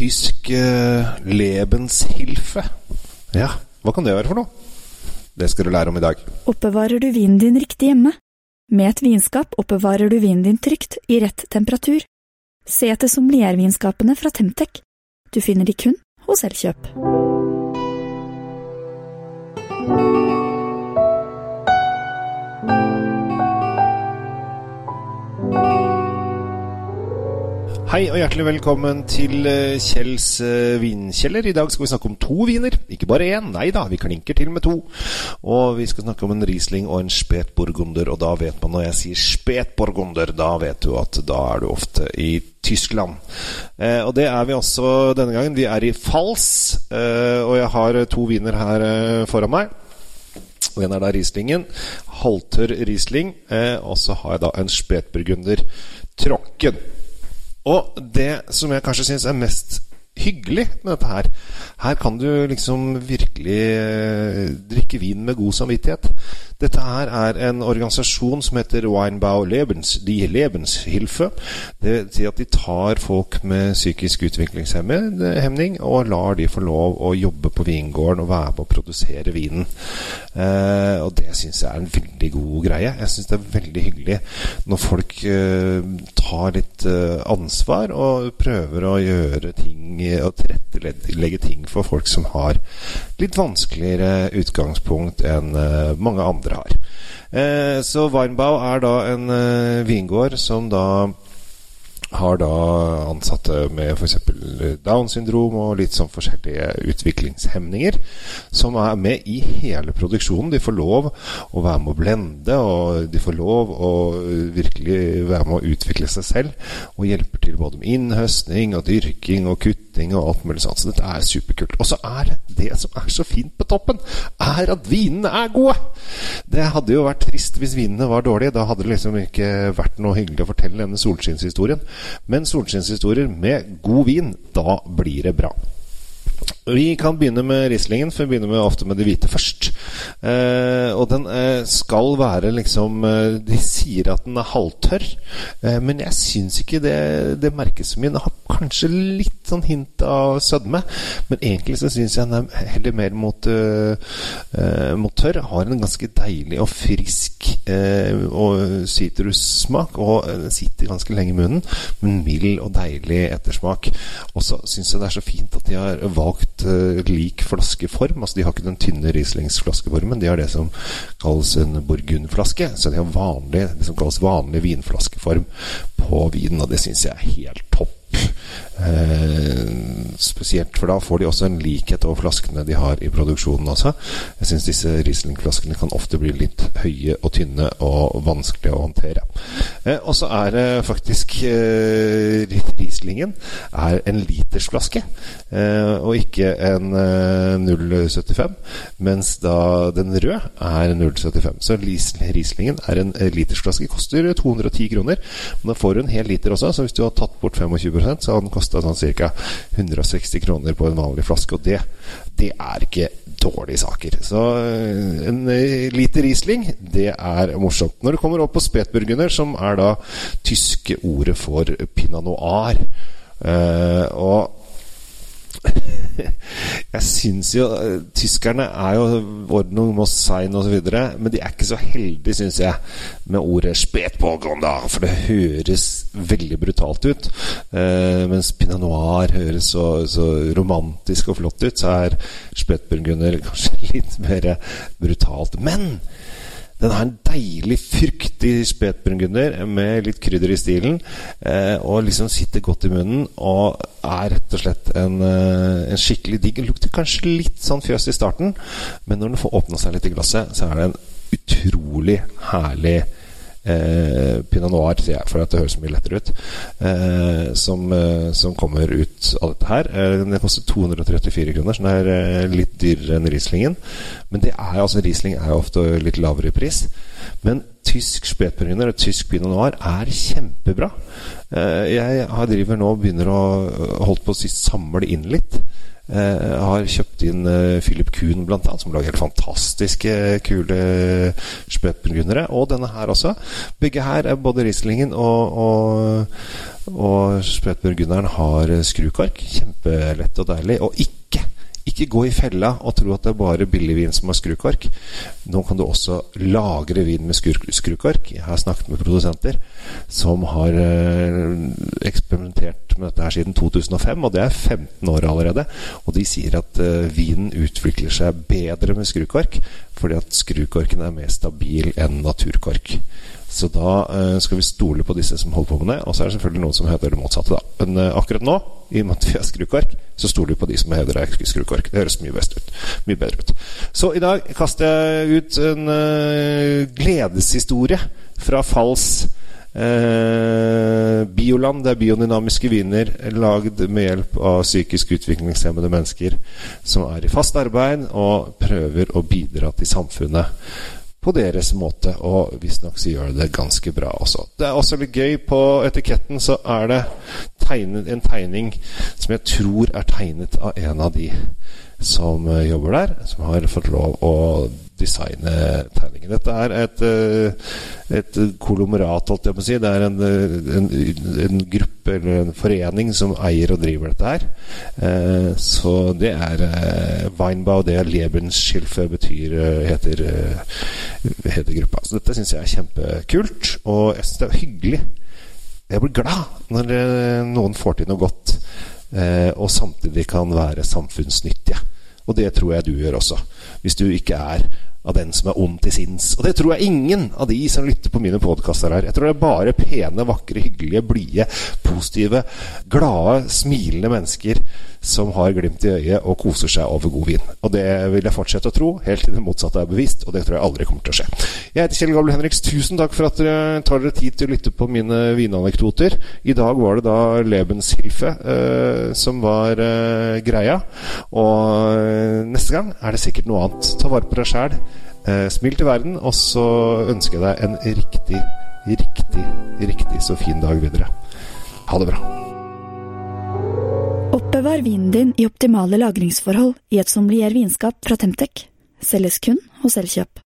tysk uh, Lebenshilfe. Ja, hva kan det være for noe? Det skal du lære om i dag. Oppbevarer du vinen din riktig hjemme? Med et vinskap oppbevarer du vinen din trygt, i rett temperatur. Se etter sommeliervinskapene fra Temtec. Du finner de kun hos Elkjøp. Hei og hjertelig velkommen til eh, Kjells uh, vinkjeller. I dag skal vi snakke om to viner, ikke bare én. Nei da, vi klinker til med to. Og vi skal snakke om en Riesling og en Spetburgunder. Og da vet man når jeg sier Spetburgunder, da vet du at da er du ofte i Tyskland. Eh, og det er vi også denne gangen. Vi er i Fals, eh, og jeg har to viner her eh, foran meg. Og en er da Rieslingen. Halvtørr Riesling. Eh, og så har jeg da en Spetburgunder Tråkken. Og det som jeg kanskje syns er mest hyggelig med dette her Her kan du liksom virkelig eh, drikke vin med god samvittighet. Dette her er en organisasjon som heter Weinbau Lebens, Die Lebenshilfe. Det vil si at de tar folk med psykisk utviklingshemning og lar de få lov å jobbe på vingården og være med å produsere vinen. Eh, og det syns jeg er en veldig god greie. Jeg syns det er veldig hyggelig når folk eh, tar litt eh, ansvar og prøver å gjøre ting og tilrettelegge ting for folk som har litt vanskeligere utgangspunkt enn mange andre har. Så Weinbau er da en vingård som da har da ansatte med f.eks. Down syndrom og litt sånn forskjellige utviklingshemninger, som er med i hele produksjonen. De får lov å være med å blende, og de får lov å virkelig være med å utvikle seg selv. Og hjelper til både med innhøstning og dyrking og kutting og alt mulig sånt. Så dette er superkult. Og så er det som er så fint på toppen, er at vinene er gode! Det hadde jo vært trist hvis vinene var dårlige. Da hadde det liksom ikke vært noe hyggelig å fortelle denne solskinnshistorien. Men solskinnshistorier med god vin, da blir det bra. Vi kan begynne med Rieslingen, for vi begynner med, ofte med det hvite først. Eh, og den eh, skal være liksom eh, De sier at den er halvtørr, eh, men jeg syns ikke det, det merkes så mye. Den har kanskje litt sånn hint av sødme, men egentlig så syns jeg den er heller mer mot, eh, eh, mot tørr. Har en ganske deilig og frisk og sitrussmak, og den sitter ganske lenge i munnen, men mild og deilig ettersmak. Og så syns jeg det er så fint at de har valgt uh, lik flaskeform. Altså De har ikke den tynne Rieslings-flaskeformen. De har det som kalles en burgundflaske. Så de har vanlig, det som kalles vanlig vinflaskeform på vinen, og det syns jeg er helt topp. Eh, spesielt, for da får de også en likhet over flaskene de har i produksjonen også. Jeg syns disse Riesling-flaskene kan ofte bli litt høye og tynne og vanskelig å håndtere. Eh, og så er det faktisk eh, Rieslingen er en litersflaske, eh, og ikke en 0,75, eh, mens da den røde er 0,75. Så Rieslingen er en litersflaske, koster 210 kroner, men da får du en hel liter også, så hvis du har tatt bort 25% så har den kosta sånn ca. 160 kroner på en vanlig flaske. Og det, det er ikke dårlige saker. Så eh, en eh, liter Riesling, det er morsomt. Når det kommer opp på spetburgunder, som er da tyske ordet for pinot noir uh, og jeg syns jo uh, Tyskerne er jo Ordnung, Mossein osv., men de er ikke så heldige, syns jeg, med ordet 'spetburgunder', for det høres veldig brutalt ut. Eh, mens pinot noir høres så, så, romantisk og flott ut, så er spetburgunder kanskje litt mer brutalt. Men den har en deilig, fruktig spetburgunder med litt krydder i stilen. Eh, og liksom sitter godt i munnen og er rett og slett en, eh, en skikkelig digg. Den lukter kanskje litt sånn fjøs i starten, men når den får åpna seg litt i glasset, så er det en utrolig herlig eh, pinot noir, sier jeg, for at det høres mye lettere ut, eh, som, eh, som, kommer ut av dette her. Eh, den koster 234 kroner, så den er eh, litt dyrere enn Rieslingen. Men det er altså Riesling er jo ofte litt lavere i pris. Men tysk spetburgunder og tysk pinot noir er kjempebra. Jeg driver nå og begynner å holdt på å si samle inn litt. Eh, har kjøpt inn eh, Philip Kuhn, annet, som lager helt fantastiske, kule spøtburgundere. Og denne her også. Begge her, er både Rieslingen og, og, og har skrukork. Kjempelett og deilig. Og ikke ikke gå i fella og tro at det er bare billigvin som har skrukork. Nå kan du også lagre vin med skru skrukork. Jeg har snakket med produsenter som har eh, eksperimentert med dette her siden 2005, og det er 15 år allerede. Og de sier at uh, vinen utvikler seg bedre med skrukork, fordi at skrukorken er mer stabil enn naturkork. Så da eh, skal vi stole på disse som holder på med det. Og så er det selvfølgelig noen som heter det motsatte, da. Men eh, akkurat nå, i og med at vi har skrukork, så stoler vi på de som hevder det er skrukork. Det høres mye best ut. Mye bedre ut. Så i dag kaster jeg ut en gledeshistorie fra Fals Eh, Bioland det er biodynamiske viner lagd med hjelp av psykisk utviklingshemmede mennesker som er i fast arbeid og prøver å bidra til samfunnet på deres måte, og visstnok så gjør det ganske bra også. Det er også litt gøy. På etiketten så er det tegnet, en tegning som jeg tror er tegnet av en av de som eh, jobber der, som har fått lov å designe tegningen. Dette er et, eh, et kolomerat, holdt jeg på å si. Det er en, en, en, gruppe eller en forening som eier og driver dette her. Eh, så det er Weinbau, det Lebenschilfe betyr, heter, heter gruppa. Så dette syns jeg er kjempekult, og jeg syns det er hyggelig. Jeg blir glad når noen får til noe godt, og samtidig kan være samfunnsnyttige. Og det tror jeg du gjør også. Hvis du ikke er av den som er ond til sinns. Og det tror jeg ingen av de som lytter på mine podkaster her. Jeg tror det er bare pene, vakre, hyggelige, blide, positive, glade, smilende mennesker som har glimt i øyet og koser seg over god vin. Og det vil jeg fortsette å tro, helt til det motsatte er bevist, og det tror jeg aldri kommer til å skje. Jeg heter Kjell Gable Henriks. Tusen takk for at dere tar dere tid til å lytte på mine vinanekdoter. I dag var det da Lebenshilfe eh, som var eh, greia. Og eh, neste gang er det sikkert noe annet. Ta vare på deg sjæl. Eh, smil til verden, og så ønsker jeg deg en riktig, riktig, riktig så fin dag videre. Ha det bra. Oppbevar vinen din i optimale lagringsforhold i et sommelier vinskap fra Temtec. Selges kun hos Elkjøp.